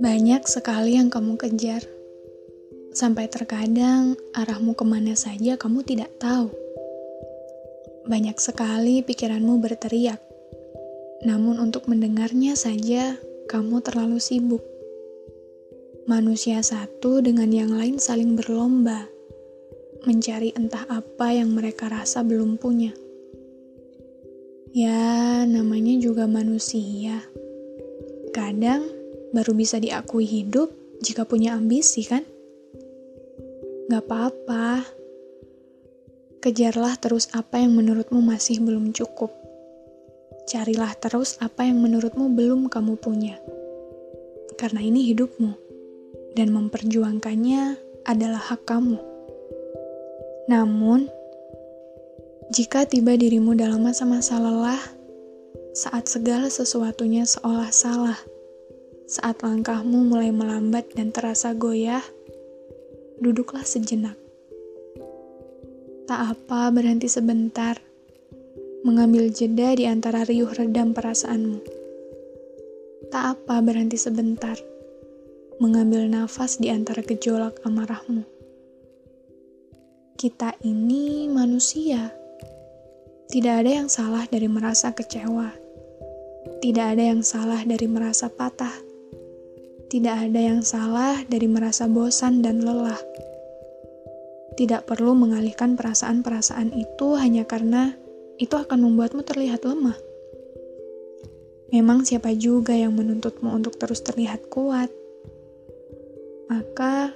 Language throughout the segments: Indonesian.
Banyak sekali yang kamu kejar, sampai terkadang arahmu ke mana saja kamu tidak tahu. Banyak sekali pikiranmu berteriak, namun untuk mendengarnya saja kamu terlalu sibuk. Manusia satu dengan yang lain saling berlomba, mencari entah apa yang mereka rasa belum punya. Ya, namanya juga manusia. Kadang baru bisa diakui hidup jika punya ambisi, kan? Gak apa-apa. Kejarlah terus apa yang menurutmu masih belum cukup. Carilah terus apa yang menurutmu belum kamu punya. Karena ini hidupmu, dan memperjuangkannya adalah hak kamu. Namun, jika tiba dirimu dalam masa-masa lelah, saat segala sesuatunya seolah salah, saat langkahmu mulai melambat dan terasa goyah, duduklah sejenak. Tak apa berhenti sebentar, mengambil jeda di antara riuh redam perasaanmu. Tak apa berhenti sebentar, mengambil nafas di antara gejolak amarahmu. Kita ini manusia tidak ada yang salah dari merasa kecewa. Tidak ada yang salah dari merasa patah. Tidak ada yang salah dari merasa bosan dan lelah. Tidak perlu mengalihkan perasaan-perasaan itu hanya karena itu akan membuatmu terlihat lemah. Memang siapa juga yang menuntutmu untuk terus terlihat kuat? Maka,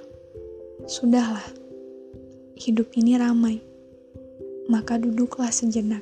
sudahlah. Hidup ini ramai maka duduklah sejenak.